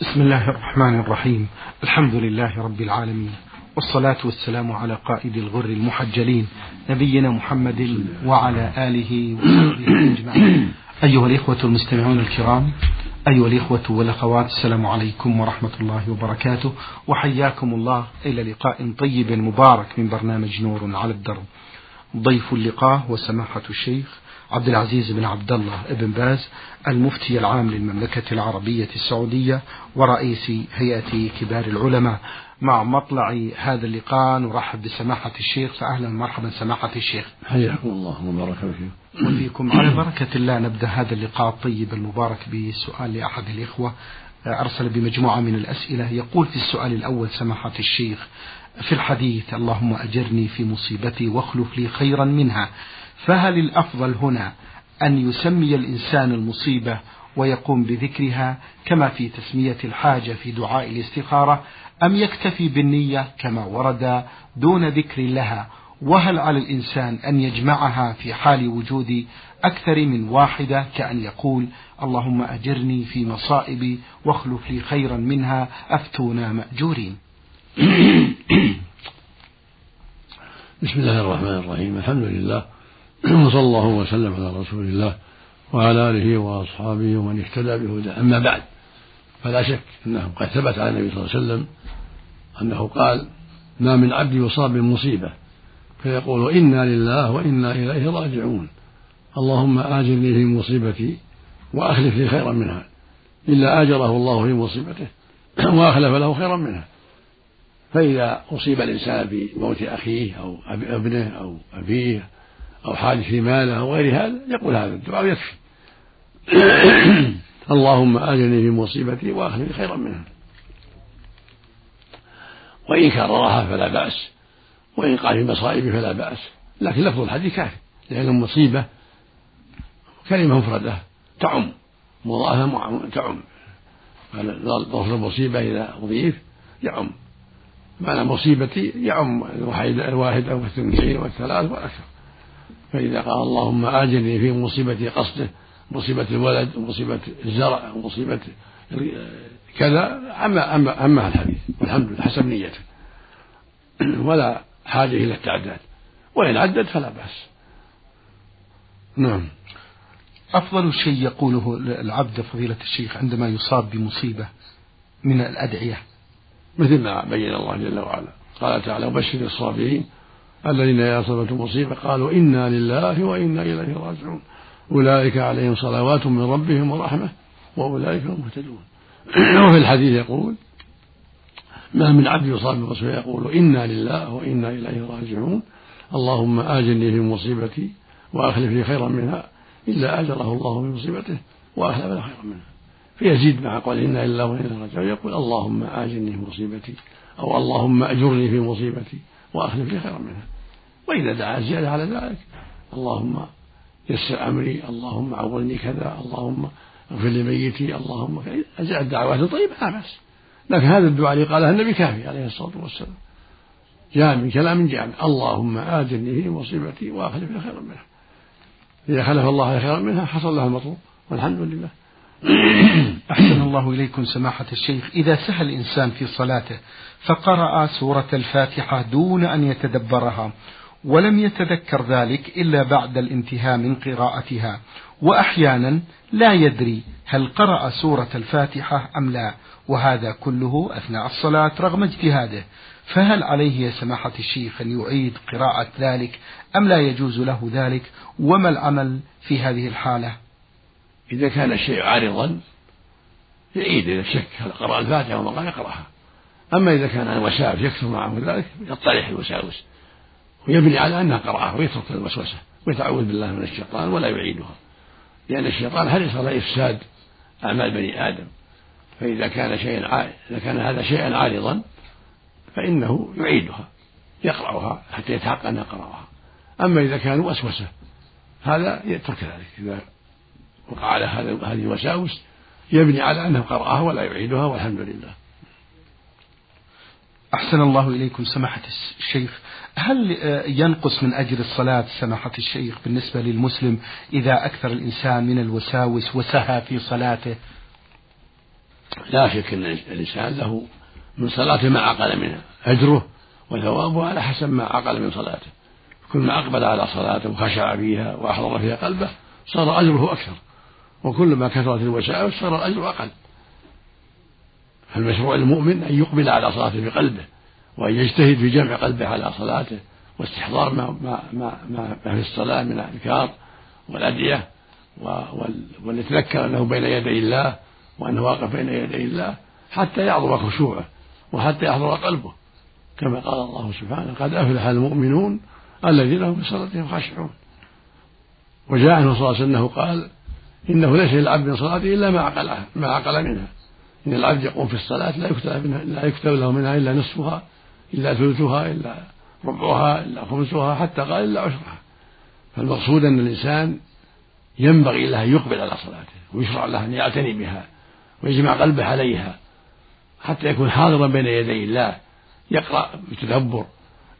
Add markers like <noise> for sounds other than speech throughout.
بسم الله الرحمن الرحيم. الحمد لله رب العالمين. والصلاة والسلام على قائد الغر المحجلين نبينا محمد وعلى آله وصحبه أجمعين. أيها الإخوة المستمعون الكرام أيها الإخوة والأخوات السلام عليكم ورحمة الله وبركاته وحياكم الله إلى لقاء طيب مبارك من برنامج نور على الدرب. ضيف اللقاء وسماحة الشيخ عبد العزيز بن عبد الله بن باز المفتي العام للمملكة العربية السعودية ورئيس هيئة كبار العلماء. مع مطلع هذا اللقاء نرحب بسماحة الشيخ. فأهلا ومرحبا سماحة الشيخ. حياكم الله وبارك فيكم وفيكم على بركة الله نبدأ هذا اللقاء الطيب المبارك بسؤال لأحد الإخوة. أرسل بمجموعة من الأسئلة. يقول في السؤال الأول سماحة الشيخ في الحديث اللهم أجرني في مصيبتي واخلف لي خيرا منها. فهل الأفضل هنا أن يسمي الإنسان المصيبة ويقوم بذكرها كما في تسمية الحاجة في دعاء الاستخارة أم يكتفي بالنية كما ورد دون ذكر لها؟ وهل على الإنسان أن يجمعها في حال وجود أكثر من واحدة كأن يقول اللهم أجرني في مصائبي واخلف لي خيرا منها أفتونا مأجورين. بسم الله الرحمن الرحيم. الحمد لله <clears throat> وصلى الله وسلم على رسول الله وعلى آله وأصحابه ومن اهتدى بهداه. أما بعد فلا شك أنه قد ثبت عن النبي صلى الله عليه وسلم أنه قال ما من عبد يصاب بمصيبة. فيقول إنا لله وإنا إليه راجعون. اللهم آجرني في مصيبتي وأخلف لي خيرا منها. إلا آجره الله في مصيبته <clears throat> وأخلف له خيرا منها. فإذا أصيب الإنسان بموت أخيه أو أبنه أو أبيه أو حادث في ماله أو غير هذا يقول هذا الدعاء يكفي <coughs> اللهم آجرني في مصيبتي وأخلف خيرا منها. وإن كررها فلا بأس وإن قال في مصائب فلا بأس. لكن لفظ الحديث كافي لأن المصيبة كلمة مفردة تعم. مضاعفة تعم. لفظ المصيبة إذا أضيف يعم. معنى مصيبتي يعم الواحد أو الثنتين والثلاث والأكثر فإذا قال اللهم آجرني في مصيبة قصده مصيبة الولد ومصيبة الزرع ومصيبة كذا أما أما أما الحديث. والحمد لله حسب نيته. <clears throat> ولا حاجة إلى التعداد. وإن عدد فلا بأس. نعم. أفضل شيء يقوله العبد فضيلة الشيخ عندما يصاب بمصيبة من الأدعية. مثل ما بين الله جل وعلا. قال تعالى وبشر الصابرين الذين إذا أصابتهم مصيبة قالوا إنا لله وإنا إليه راجعون. أولئك عليهم صلوات من ربهم ورحمة وأولئك هم المهتدون. <clears throat> وفي الحديث يقول ما من عبد يصاب بمصيبة يقول إنا لله وإنا إليه راجعون. اللهم آجرني في مصيبتي وأخلف لي خيرا منها إلا أجره الله في مصيبته وأخلف له خيرا منها. فيزيد مع قول إنا لله وإنا إليه راجعون. يقول اللهم آجرني في مصيبتي أو اللهم أجرني في مصيبتي وأخلف لي خيرا منها. وإذا دعا زيادة على ذلك اللهم يسر أمري اللهم عوضني كذا اللهم اغفر لميتي اللهم كذا الدعوات الطيبة لا بأس. لكن هذا الدعاء اللي قالها النبي كافي عليه الصلاة والسلام. جاء من كلام جامع اللهم آجرني في مصيبتي وأخلف لي خيرا منها. إذا خلف الله خيرا منها حصل له المطلوب والحمد لله. <coughs> أحسن الله إليكم سماحة الشيخ. إذا سهى الإنسان في صلاته فقرأ سورة الفاتحة دون أن يتدبرها ولم يتذكر ذلك إلا بعد الانتهاء من قراءتها. وأحيانا لا يدري هل قرأ سورة الفاتحة أم لا وهذا كله أثناء الصلاة رغم اجتهاده. فهل عليه يا سماحة الشيخ أن يعيد قراءة ذلك أم لا يجوز له ذلك؟ وما العمل في هذه الحالة؟ إذا كان الشيء عارضا يعيد إذا شك. هل قرأ الفاتحة وما قال يقرأها. أما إذا كان وساوس يكثر معه ذلك يطرح الوساوس. ويبني على أنها قرأها ويترك الوسوسة ويتعوذ بالله من الشيطان ولا يعيدها. لأن الشيطان حرص على إفساد أعمال بني آدم؟ فإذا كان شيئا إذا كان هذا شيئا عارضا فإنه يعيدها يقرأها حتى يتحقق أنه قرأها. أما إذا كان وسوسة هذا يترك ذلك. إذا وقع على هذه الوساوس يبني على أنه قرأها ولا يعيدها والحمد لله. أحسن الله إليكم سماحة الشيخ. هل ينقص من أجر الصلاة سماحة الشيخ بالنسبة للمسلم إذا أكثر الإنسان من الوساوس وسهى في صلاته؟ لا شك أن الإنسان له من صلاته ما عقل منها أجره وثوابه على حسب ما عقل من صلاته. كل ما أقبل على صلاته وخشع فيها وأحضر فيها قلبه صار أجره أكثر. وكل ما كثرت الوسائل صار الأجر أقل. فالمشروع المؤمن أن يقبل على صلاته بقلبه وأن يجتهد في جمع قلبه على صلاته واستحضار ما, ما, ما, ما في الصلاة من الأذكار والأدعية وليتذكر أنه بين يدي الله وأنه واقف بين يدي الله حتى يعظم خشوعه وحتى يحضر قلبه. كما قال الله سبحانه قد أفلح المؤمنون الذين هم في صلاتهم خاشعون. وجاء عنه صلى الله عليه وسلم قال إنه ليس للعبد من صلاته إلا ما عقلها ما عقل منها. إن العبد يقوم في الصلاة لا يكتب منها لا يكتب له منها إلا نصفها إلا ثلثها إلا ربعها إلا خمسها حتى قال إلا عشرها. فالمقصود أن الإنسان ينبغي له أن يقبل على صلاته ويشرع له أن يعتني بها ويجمع قلبه عليها حتى يكون حاضرا بين يدي الله يقرأ بتدبر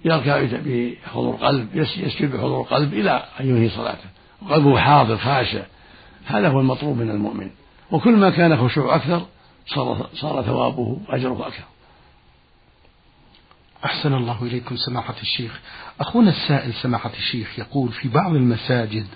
يركع بحضور قلب يسجد بحضور قلب إلى أن ينهي صلاته. وقلبه حاضر خاشع هذا هو المطلوب من المؤمن. وكل ما كان خشوع أكثر صار, صار ثوابه وأجره أكثر. أحسن الله إليكم سماحة الشيخ. أخونا السائل سماحة الشيخ يقول في بعض المساجد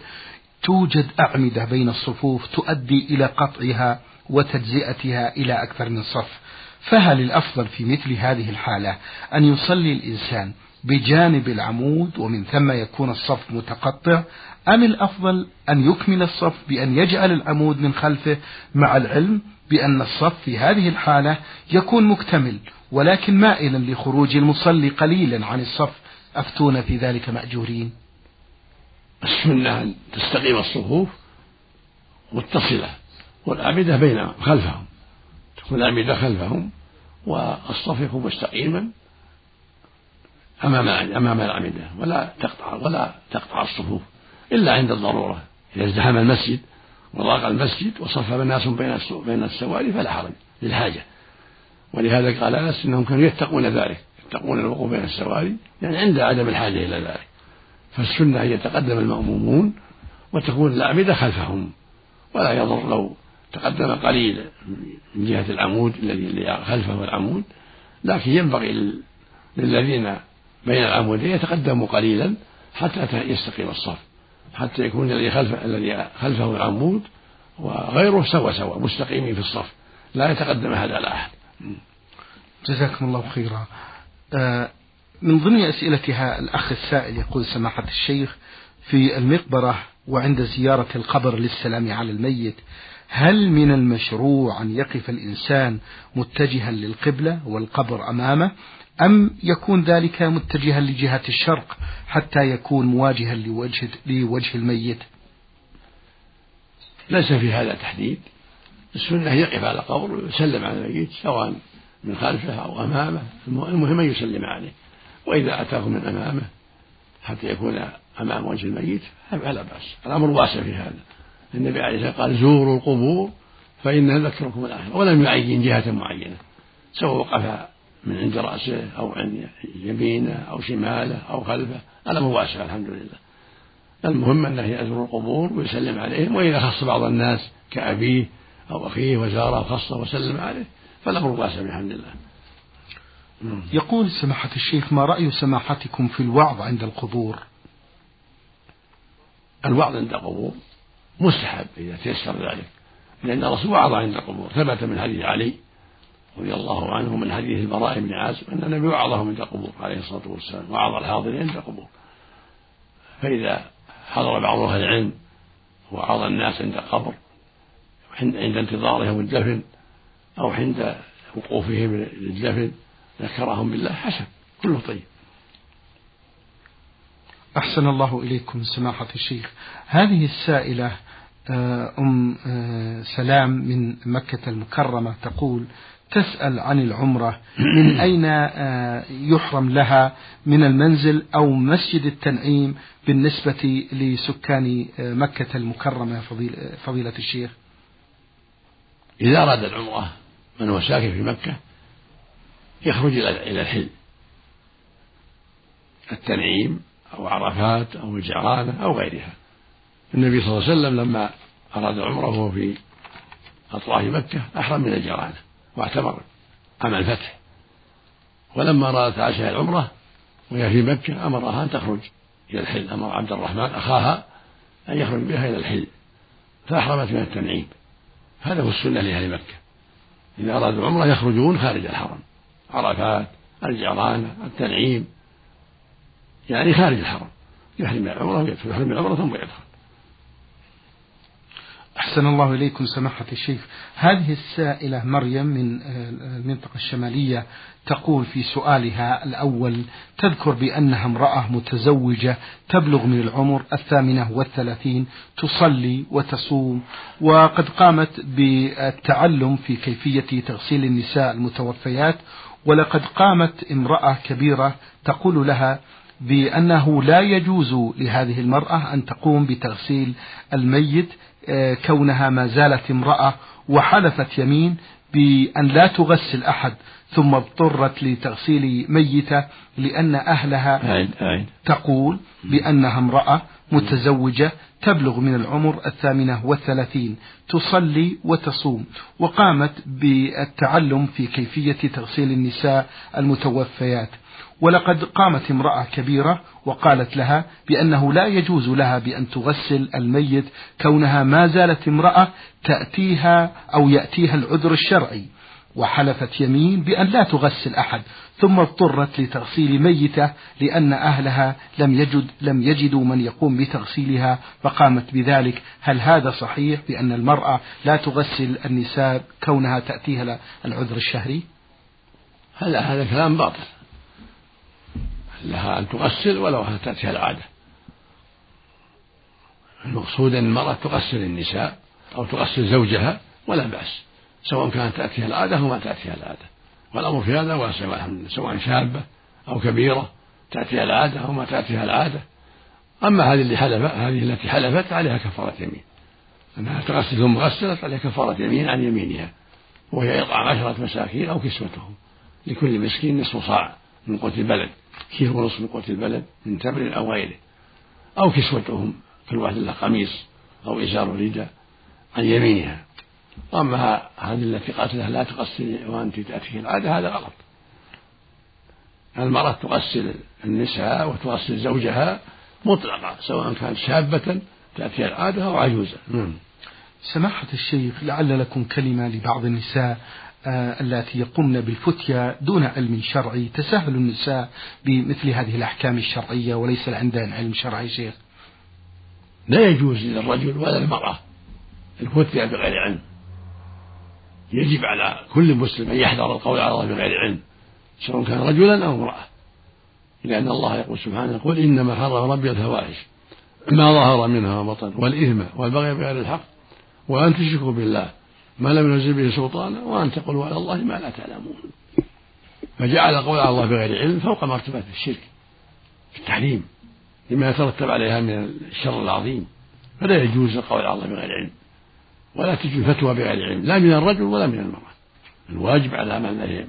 توجد أعمدة بين الصفوف تؤدي إلى قطعها وتجزئتها إلى أكثر من صف. فهل الأفضل في مثل هذه الحالة أن يصلي الإنسان بجانب العمود ومن ثم يكون الصف متقطع أم الأفضل أن يكمل الصف بأن يجعل العمود من خلفه مع العلم بأن الصف في هذه الحالة يكون مكتمل ولكن مائلا لخروج المصلي قليلا عن الصف. أفتون في ذلك مأجورين. السنة أن تستقيم الصفوف متصلة والأعمدة بين خلفهم. تكون الأعمدة خلفهم والصف يكون مستقيما أمام أمام الأعمدة ولا تقطع ولا تقطع الصفوف. إلا عند الضرورة. إذا ازدحم المسجد وضاق المسجد وصف الناس بين بين السواري فلا حرج للحاجة. ولهذا قال أنس إنهم كانوا يتقون ذلك يتقون الوقوف بين السواري يعني عند عدم الحاجة إلى ذلك. فالسنة أن يتقدم المأمومون وتكون الأعمدة خلفهم. ولا يضر لو تقدم قليل من جهة العمود الذي خلفه العمود. لكن ينبغي للذين بين العمودين يتقدموا قليلا حتى يستقيم الصف. حتى يكون الذي خلف الذي خلفه العمود وغيره سوا سوا مستقيمين في الصف. لا يتقدم أحد على أحد. جزاكم الله خيرا. آه، من ضمن أسئلتها الأخ السائل يقول سماحة الشيخ في المقبرة وعند زيارة القبر للسلام على الميت هل من المشروع أن يقف الإنسان متجها للقبلة والقبر أمامه أم يكون ذلك متجها لجهة الشرق حتى يكون مواجها لوجه, لوجه الميت؟ ليس في هذا تحديد. السنة يقف على قبر ويسلم على الميت سواء من خلفه أو أمامه المهم أن يسلم عليه وإذا أتاه من أمامه حتى يكون أمام وجه الميت فلا بأس. الأمر واسع في هذا. النبي عليه الصلاة والسلام قال زوروا القبور فإنها تذكركم الآخرة ولم يعين جهة معينة سواء وقف من عند رأسه أو عن يمينه أو شماله أو خلفه. الأمر واسع الحمد لله. المهم أنه يزور القبور ويسلم عليهم وإذا خص بعض الناس كأبيه أو أخيه وزاره وخصه وسلم عليه فالأمر واسع بحمد الله يقول سماحة الشيخ ما رأي سماحتكم في الوعظ عند القبور؟ الوعظ عند القبور مستحب إذا تيسر ذلك لأن الرسول وعظ عند القبور ثبت من حديث علي رضي الله عنه من حديث البراء بن عازب أن النبي وعظهم عند القبور عليه الصلاة والسلام وعظ الحاضرين عند القبور. فإذا حضر بعض أهل العلم وعظ الناس عند القبر عند انتظارهم الدفن أو عند وقوفهم للدفن ذكرهم بالله حسن كله طيب. أحسن الله إليكم سماحة الشيخ. هذه السائلة آه، أم آه، سلام من مكة المكرمة تقول تسأل عن العمرة. <clears throat> من أين آه، يحرم لها؟ من المنزل أو مسجد التنعيم بالنسبة لسكان مكة المكرمة فضيلة الشيخ؟ إذا أراد العمرة من هو ساكن في مكة يخرج إلى الحل. التنعيم أو عرفات أو الجعرانة أو غيرها. النبي صلى الله عليه وسلم لما أراد العمرة وهو في أطراف مكة أحرم من الجرانة واعتمر عام الفتح. ولما أرادت عائشة العمرة وهي في مكة أمرها أن تخرج إلى الحل. أمر عبد الرحمن أخاها أن يخرج بها إلى الحل فأحرمت من التنعيم. هذا هو السنة لأهل مكة. إذا أرادوا العمرة يخرجون خارج الحرم. عرفات الجعرانة التنعيم. يعني خارج الحرم. يحرم العمرة ويدخل. يحرم العمرة ثم يدخل. أحسن الله إليكم سماحة الشيخ. هذه السائلة مريم من آه، المنطقة الشمالية تقول في سؤالها الأول تذكر بأنها امرأة متزوجة تبلغ من العمر الثامنة والثلاثين تصلي وتصوم وقد قامت بالتعلم في كيفية تغسيل النساء المتوفيات ولقد قامت امرأة كبيرة تقول لها بأنه لا يجوز لهذه المرأة أن تقوم بتغسيل الميت آه، كونها ما زالت امرأة وحلفت يمين بأن لا تغسل أحد ثم اضطرت لتغسيل ميتة لأن أهلها تقول بأنها امرأة متزوجة تبلغ من العمر الثامنة والثلاثين تصلي وتصوم وقامت بالتعلم في كيفية تغسيل النساء المتوفيات. ولقد قامت امرأة كبيرة وقالت لها بأنه لا يجوز لها بأن تغسل الميت كونها ما زالت امرأة تأتيها أو يأتيها العذر الشرعي. وحلفت يمين بأن لا تغسل أحد ثم اضطرت لتغسيل ميتة لأن أهلها لم يجد لم يجدوا من يقوم بتغسيلها فقامت بذلك. هل هذا صحيح بأن المرأة لا تغسل النساء كونها تأتيها العذر الشهري؟ هذا هذا كلام باطل. لها أن تغسل ولو تأتيها العادة. المقصود أن المرأة تغسل النساء أو تغسل زوجها ولا بأس سواء كانت تأتيها العادة أو ما تأتيها العادة. والأمر في هذا واسع والحمد لله سواء شابة أو كبيرة تأتيها العادة أو ما تأتيها العادة. أما هذه اللي حلف هذه التي حلفت عليها كفارة يمين. أنها تغسل ثم غسلت عليها كفارة يمين عن يمينها وهي إطعام عشرة مساكين أو كسوتهم. لكل مسكين نصف صاع من قوت البلد. كيلو ونصف من قوت البلد من تمر أو غيره. أو كسوتهم كل واحد له قميص أو إزار رداء عن يمينها. وأما هذه التي قالت لا تغسلي وأنت تأتيك العادة هذا غلط. المرأة تغسل النساء وتغسل زوجها مطلقة سواء كانت شابة تأتيها العادة أو عجوزة. نعم. سماحة الشيخ لعل لكم كلمة لبعض النساء اللاتي يقمن بالفتيا دون علم شرعي. تساهل النساء بمثل هذه الأحكام الشرعية وليس عندهن علم شرعي شيخ. لا يجوز للرجل ولا المرأة الفتيا بغير علم. يجب على كل مسلم أن يحذر القول على الله بغير علم سواء كان رجلا أو امرأة. لأن الله يقول سبحانه يقول إنما حرم ربي الفواحش ما ظهر منها وبطن والإثم والبغي بغير الحق وأن تشركوا بالله. ما لم ينزل به سلطانا وأن تقولوا على الله ما لا تعلمون. فجعل القول على الله بغير علم فوق مرتبة الشرك في التحريم لما يترتب عليها من الشر العظيم. فلا يجوز القول على الله بغير علم ولا تجوز فتوى بغير علم لا من الرجل ولا من المرأة. الواجب على من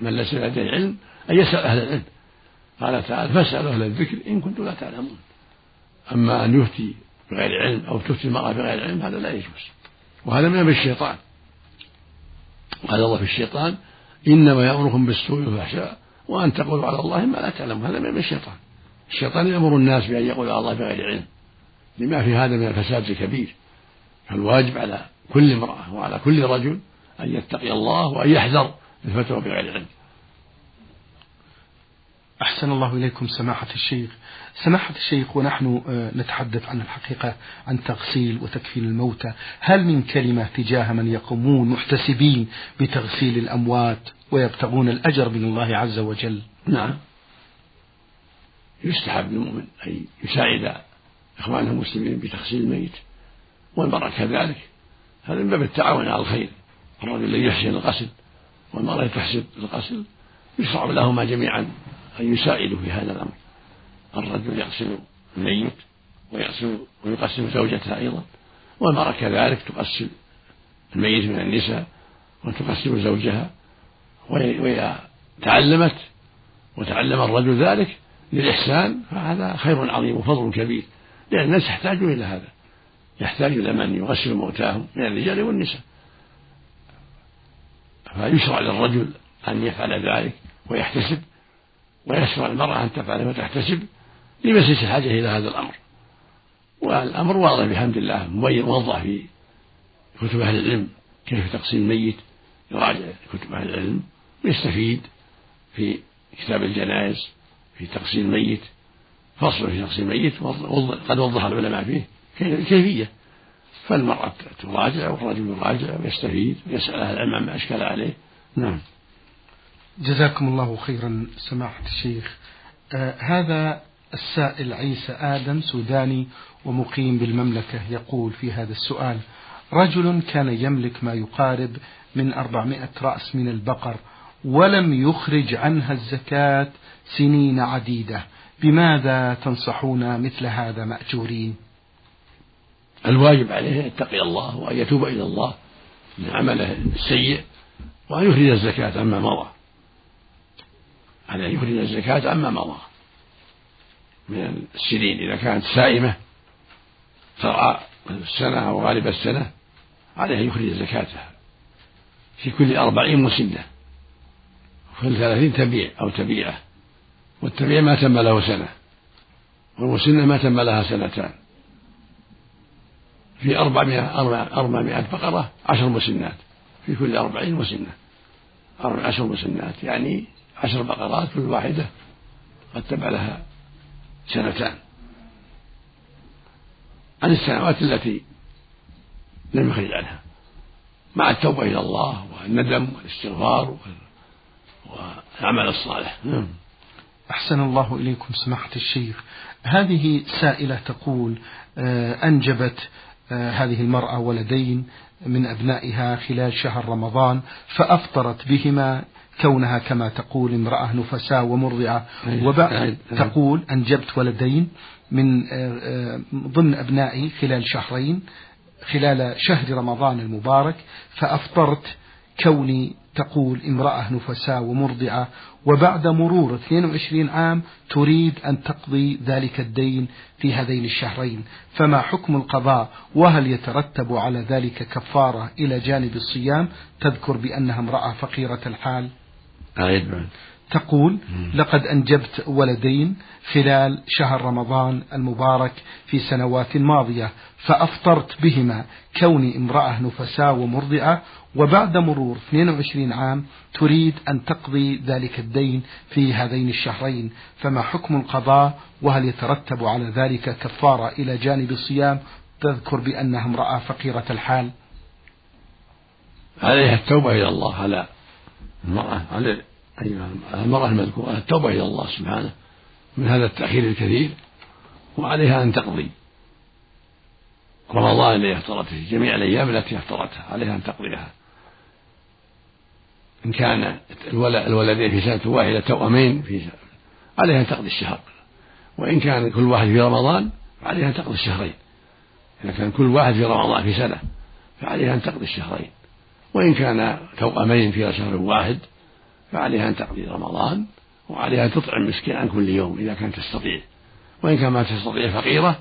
من ليس لديه علم أن يسأل أهل العلم. قال تعالى فاسألوا أهل الذكر إن كنتم لا تعلمون. أما أن يفتي بغير علم أو تفتي المرأة بغير علم هذا لا يجوز. وهذا من الشيطان. قال الله في الشيطان إنما يأمركم بالسوء والفحشاء وأن تقولوا على الله ما لا تعلمون. هذا من الشيطان. الشيطان يأمر الناس بأن يقولوا على الله بغير علم. لما في هذا من الفساد الكبير. فالواجب على كل امرأة وعلى كل رجل أن يتقي الله وأن يحذر الفتوى بغير علم. أحسن الله إليكم سماحة الشيخ. سماحة الشيخ ونحن آه، نتحدث عن الحقيقة عن تغسيل وتكفين الموتى. هل من كلمة تجاه من يقومون محتسبين بتغسيل الأموات ويبتغون الأجر من الله عز وجل؟ نعم. يستحب للمؤمن أن يساعد إخوانه المسلمين بتغسيل الميت والمرأة كذلك. هذا من باب التعاون على الخير. الرجل الذي يحسن الغسل والمرأة تحسن الغسل يشرع لهما جميعا. أن يساعدوا في هذا الأمر. الرجل يغسل الميت ويغسل ويقسم زوجته أيضا والمرأة كذلك تغسل الميت من النساء وتقسم زوجها. وإذا تعلمت وتعلم الرجل ذلك للإحسان فهذا خير عظيم وفضل كبير لأن الناس يحتاجون إلى هذا. يحتاج إلى من يغسل موتاهم من الرجال والنساء. فيشرع للرجل أن يفعل ذلك ويحتسب ويشرع المرأة أن تفعله وتحتسب لمسيس الحاجة إلى هذا الأمر. والأمر واضح بحمد الله مبين موضح في كتب أهل العلم كيف تقسيم الميت يراجع كتب أهل العلم ويستفيد في كتاب الجنائز في تقسيم الميت فصل في تقسيم الميت قد وضح العلماء فيه الكيفية فالمرأة تراجع والرجل يراجع ويستفيد ويسأل أهل العلم عما أشكل عليه. نعم. جزاكم الله خيرا سماحة الشيخ. آه هذا السائل عيسى آدم سوداني ومقيم بالمملكة يقول في هذا السؤال رجل كان يملك ما يقارب من أربعمائة رأس من البقر ولم يخرج عنها الزكاة سنين عديدة بماذا تنصحون مثل هذا مأجورين؟ الواجب عليه أن يتقي الله وأن يتوب إلى الله من عمله السيء وأن يخرج الزكاة عما مضى. عليه أن يخرج الزكاة عما مضى. من السنين. إذا كانت سائمة ترعى السنة أو غالب السنة عليه أن يخرج زكاتها. في كل أربعين مسنة. وكل ثلاثين تبيع أو تبيعة. والتبيع ما تم له سنة. والمسنة ما تم لها سنتان. في أربعمائة أربعمائة بقرة عشر مسنات. في كل أربعين مسنة. عشر مسنات. يعني عشر بقرات كل واحدة قد تبع لها سنتان. عن السنوات التي لم يخرج عنها. مع التوبة إلى الله والندم والاستغفار والعمل الصالح. نعم. أحسن الله إليكم سماحة الشيخ. هذه سائلة تقول آه، أنجبت آه، هذه المرأة ولدين من أبنائها خلال شهر رمضان فأفطرت بهما كونها كما تقول امرأة نفساء ومرضعة. وبعد تقول أنجبت ولدين من آه، ضمن أبنائي خلال شهرين خلال شهر رمضان المبارك فأفطرت كوني تقول امرأة نفساء ومرضعة. وبعد مرور 22 عام تريد أن تقضي ذلك الدين في هذين الشهرين. فما حكم القضاء؟ وهل يترتب على ذلك كفارة إلى جانب الصيام؟ تذكر بأنها امرأة فقيرة الحال. تقول لقد أنجبت ولدين خلال شهر رمضان المبارك في سنوات ماضية فأفطرت بهما كوني امرأة نفساء ومرضعة وبعد مرور 22 عام تريد أن تقضي ذلك الدين في هذين الشهرين فما حكم القضاء؟ وهل يترتب على ذلك كفارة إلى جانب الصيام؟ تذكر بأنها امرأة فقيرة الحال. عليها التوبة إلى الله. على المرأة على أيها المرأة المذكورة التوبة إلى الله سبحانه من هذا التأخير الكثير وعليها أن تقضي. رمضان الذي افترته جميع الأيام التي افترتها عليها أن تقضيها. إن كان الولدين في سنة واحدة توأمين في سنة عليها أن تقضي الشهر. وإن كان كل واحد في رمضان فعليها أن تقضي الشهرين. إذا كان كل واحد في رمضان في سنة فعليها أن تقضي الشهرين. وإن كان توأمين في شهر واحد فعليها أن تقضي رمضان وعليها أن تطعم مسكين عن كل يوم إذا كانت تستطيع. وإن كان ما تستطيع فقيرة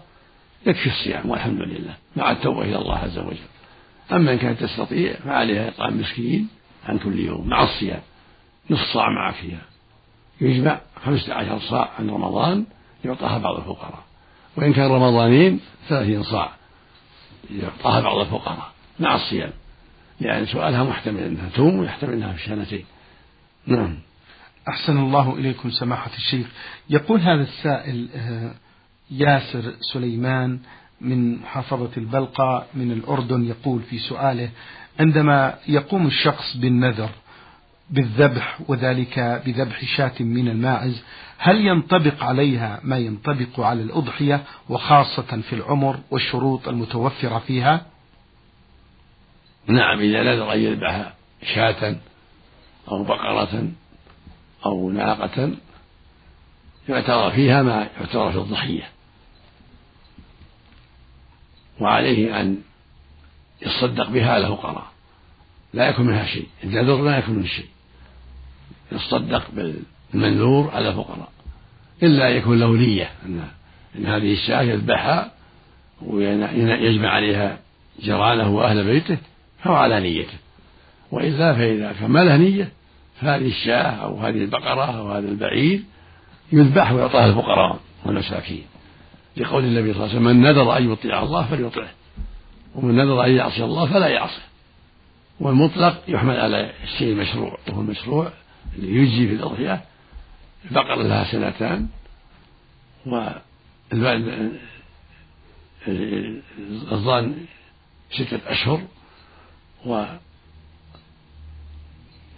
يكفي الصيام والحمد لله مع التوبة إلى الله عز وجل. أما إن كانت تستطيع فعليها إطعام مسكين عن كل يوم مع الصيام. نصف صاع مع فيها يجمع خمسة عشر صاع عن رمضان يعطاها بعض الفقراء. وإن كان رمضانين ثلاثين صاع يعطاها بعض الفقراء مع الصيام. لأن سؤالها محتمل أنها توم ويحتمل أنها في الشهنتين نعم. أحسن الله إليكم سماحة الشيخ. يقول هذا السائل آه، ياسر سليمان من محافظة البلقاء من الأردن يقول في سؤاله عندما يقوم الشخص بالنذر بالذبح وذلك بذبح شاة من الماعز هل ينطبق عليها ما ينطبق على الأضحية وخاصة في العمر والشروط المتوفرة فيها؟ نعم إذا نذر أن يذبح شاة أو بقرة أو ناقة يعتبر فيها ما يعتبر في الضحية. وعليه أن يصدق بها على الفقراء لا يكون منها شيء. النذر لا يكون منه شيء. يصدق بالمنذور على الفقراء. إلا يكون له نية أن, هذه الشاة يذبحها ويجمع عليها جيرانه وأهل بيته. فهو على نيته وإلا فإذا كان ما له نية فهذه الشاة أو هذه البقرة أو هذا البعير يذبح ويعطى الفقراء والمساكين لقول النبي صلى الله عليه وسلم من نذر أن يطيع الله فليطعه ومن نذر أن يعصي الله فلا يعصه والمطلق يحمل على الشيء المشروع وهو المشروع اللي يجزي في الأضحية البقرة لها سنتان والظان ستة أشهر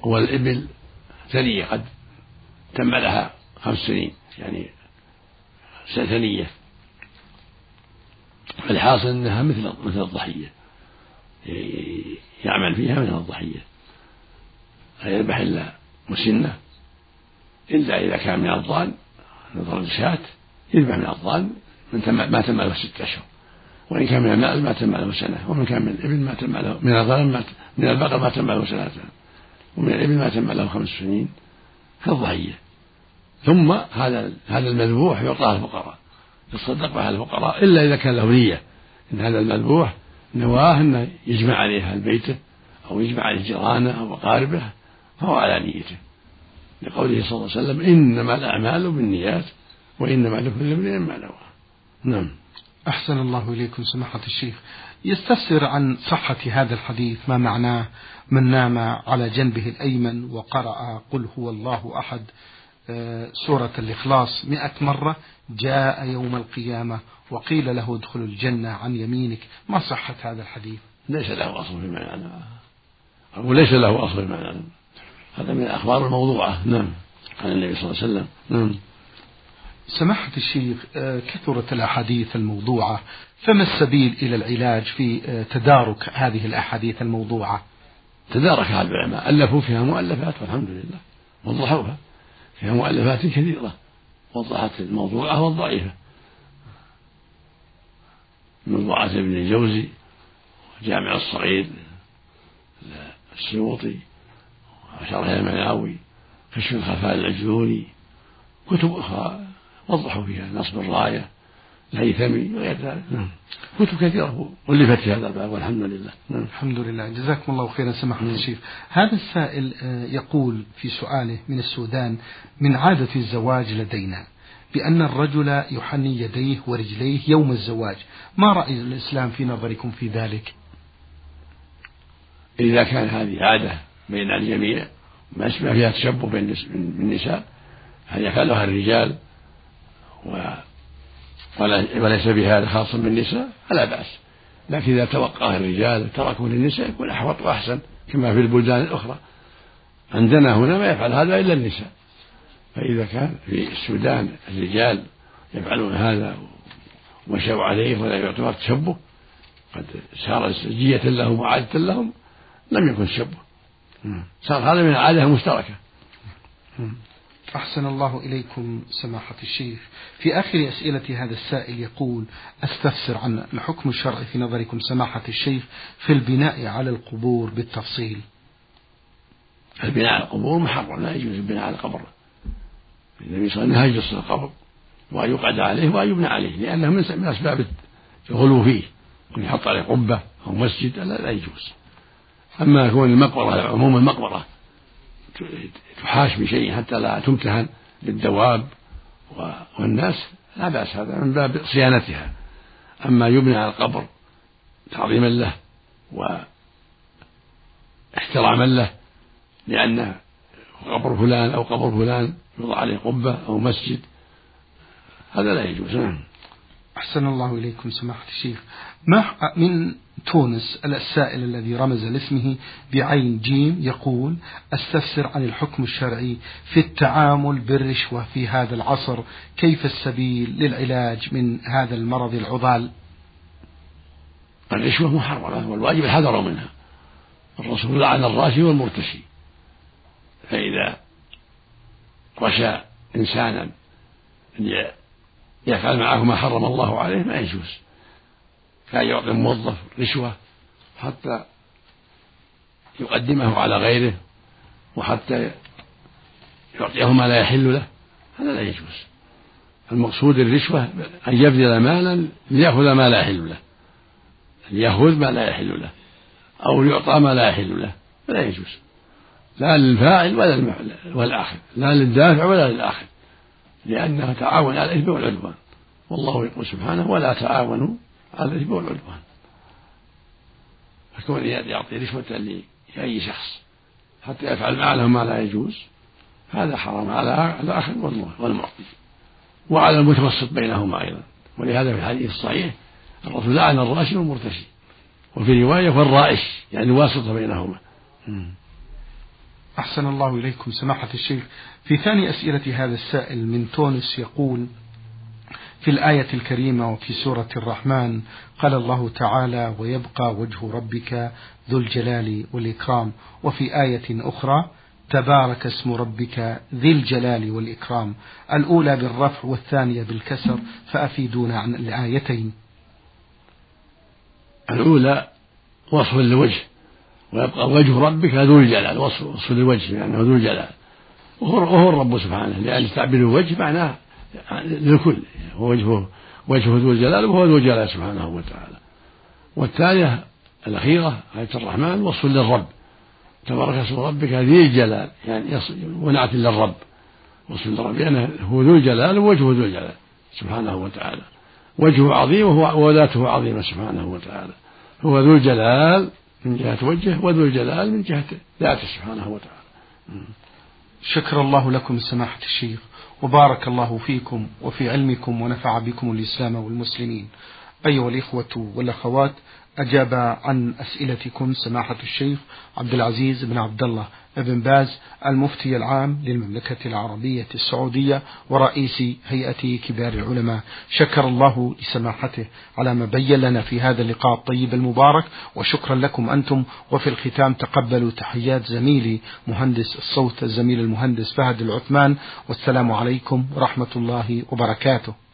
والإبل ثنية قد تم لها خمس سنين يعني ثنية. فالحاصل أنها مثل مثل الضحية. يعمل فيها مثل الضحية. لا يذبح إلا مسنة إلا إذا كان من الضان نظر الشاة يذبح من الضان من ما تم له ستة أشهر. وإن كان من الماء ما تم له سنة ومن كان من الإبل ما تم له من الغنم ما من البقر ما تم له سنتان ومن الإبل ما تم له خمس سنين كالضحية. ثم هذا هذا المذبوح يعطى الفقراء. يتصدق على الفقراء إلا إذا كان له نية. إن هذا المذبوح نواه أنه يجمع عليه أهل بيته أو يجمع عليه جيرانه أو أقاربه فهو على نيته. لقوله صلى الله عليه وسلم إنما الأعمال بالنيات وإنما لكل امرئ ما نوى نعم. أحسن الله إليكم سماحة الشيخ. يستفسر عن صحة هذا الحديث ما معناه من نام على جنبه الأيمن وقرأ قل هو الله أحد آه، سورة الإخلاص مئة مرة جاء يوم القيامة وقيل له ادخل الجنة عن يمينك. ما صحة هذا الحديث؟ ليس له أصل في المعنى أو ليس له أصل في المعنى هذا من الأخبار الموضوعة. نعم. عن النبي صلى الله عليه وسلم. نعم. سماحة الشيخ آه، كثرت الأحاديث الموضوعة فما السبيل إلى العلاج في آه، تدارك هذه الأحاديث الموضوعة؟ تداركها العلماء ألفوا فيها مؤلفات والحمد لله وضحوها فيها مؤلفات كثيرة وضحت الموضوعة والضعيفة. موضوعات ابن الجوزي وجامع الصغير السيوطي وشرح المناوي كشف الخفاء العجلوني كتب أخرى. وضحوا فيها نصب الراية الهيثمي وغير ذلك نعم. كتب كثيرة ألفت في هذا الباب والحمد لله نعم. الحمد لله جزاكم الله خيرا سماحة نعم. الشيخ هذا السائل آه، يقول في سؤاله من السودان من عادة الزواج لدينا بأن الرجل يحني يديه ورجليه يوم الزواج ما رأي الإسلام في نظركم في ذلك إذا كان هذه عادة بين الجميع ما فيها تشبه بين النساء هل يفعلها الرجال وليس بهذا خاصا بالنساء فلا بأس. لكن إذا توقاه الرجال تركوا للنساء يكون أحوط وأحسن كما في البلدان الأخرى. عندنا هنا ما يفعل هذا إلا النساء. فإذا كان في السودان الرجال يفعلون هذا ومشوا عليه ولا يعتبر تشبه قد صار سجية لهم وعادة لهم لم يكن تشبه صار هذا من العادة المشتركة. أحسن الله إليكم سماحة الشيخ. في آخر أسئلة هذا السائل يقول أستفسر عن الحكم الشرعي في نظركم سماحة الشيخ في البناء على القبور بالتفصيل. البناء على القبور محرم لا يجوز البناء على القبر. النبي صلى الله عليه وسلم القبر وأن يقعد عليه وأن يبنى عليه لأنه من أسباب الغلو فيه. أن يحط عليه قبة أو مسجد لا, لا يجوز. أما كون المقبرة عموم المقبرة تحاش بشيء حتى لا تمتهن للدواب والناس لا بأس هذا من باب صيانتها. أما يبنى على القبر تعظيما له واحتراما له لأنه قبر فلان أو قبر فلان يوضع عليه قبة أو مسجد هذا لا يجوز. نعم. أحسن الله إليكم سماحة الشيخ. ما من تونس السائل الذي رمز لاسمه بعين جيم يقول أستفسر عن الحكم الشرعي في التعامل بالرشوة في هذا العصر. كيف السبيل للعلاج من هذا المرض العضال؟ الرشوة محرمة والواجب الحذر منها. الرسول لعن الراشي والمرتشي. فإذا رشى إنسانا يفعل معه ما حرم الله عليه ما يجوز. كان يعطي الموظف رشوة حتى يقدمه على غيره وحتى يعطيه ما لا يحل له هذا لا يجوز. المقصود الرشوة أن يبذل مالا ليأخذ ما لا يحل له أن يأخذ ما لا يحل له أو يعطى ما لا يحل له فلا يجوز. لا للفاعل ولا والآخر لا للدافع ولا للآخر لأنه تعاون على الإثم والعدوان والله يقول سبحانه ولا تعاونوا على الإثم والعدوان فكون يعطي رشوة لأي شخص حتى يفعل معه ما لا يجوز. هذا حرام على الآخر والمعطي وعلى المتوسط بينهما أيضا. ولهذا في الحديث الصحيح الرسول لعن الراشي والمرتشي. وفي رواية والرائش يعني الواسطة بينهما. أحسن الله إليكم سماحة الشيخ. في ثاني أسئلة هذا السائل من تونس يقول في الآية الكريمة وفي سورة الرحمن قال الله تعالى ويبقى وجه ربك ذو الجلال والإكرام. وفي آية أخرى تبارك اسم ربك ذي الجلال والإكرام. الأولى بالرفع والثانية بالكسر فأفيدونا عن الآيتين. الأولى وصف للوجه ويبقى وجه ربك ذو الجلال وصف, وصف للوجه لأنه ذو الجلال. وهو الرب سبحانه لأن تعبير الوجه معناه للكل هو وجهه وجهه ذو الجلال وهو ذو الجلال سبحانه وتعالى. والثانية الأخيرة آية الرحمن وصف للرب. تبارك اسم ربك ذي الجلال يعني ونعت للرب. وصف للرب لأنه هو ذو الجلال ووجهه ذو الجلال سبحانه وتعالى. وجهه عظيم وهو وذاته عظيمة سبحانه وتعالى. هو ذو الجلال من جهة وجهه وذو الجلال من جهة ذاته سبحانه وتعالى. شكر الله لكم سماحة الشيخ. وبارك الله فيكم وفي علمكم ونفع بكم الإسلام والمسلمين. أيها الإخوة والأخوات أجاب عن أسئلتكم سماحة الشيخ عبد العزيز بن عبد الله. بن باز المفتي العام للمملكة العربية السعودية ورئيس هيئة كبار العلماء. شكر الله لسماحته على ما بين لنا في هذا اللقاء الطيب المبارك وشكرا لكم أنتم. وفي الختام تقبلوا تحيات زميلي مهندس الصوت الزميل المهندس فهد العثمان. والسلام عليكم ورحمة الله وبركاته.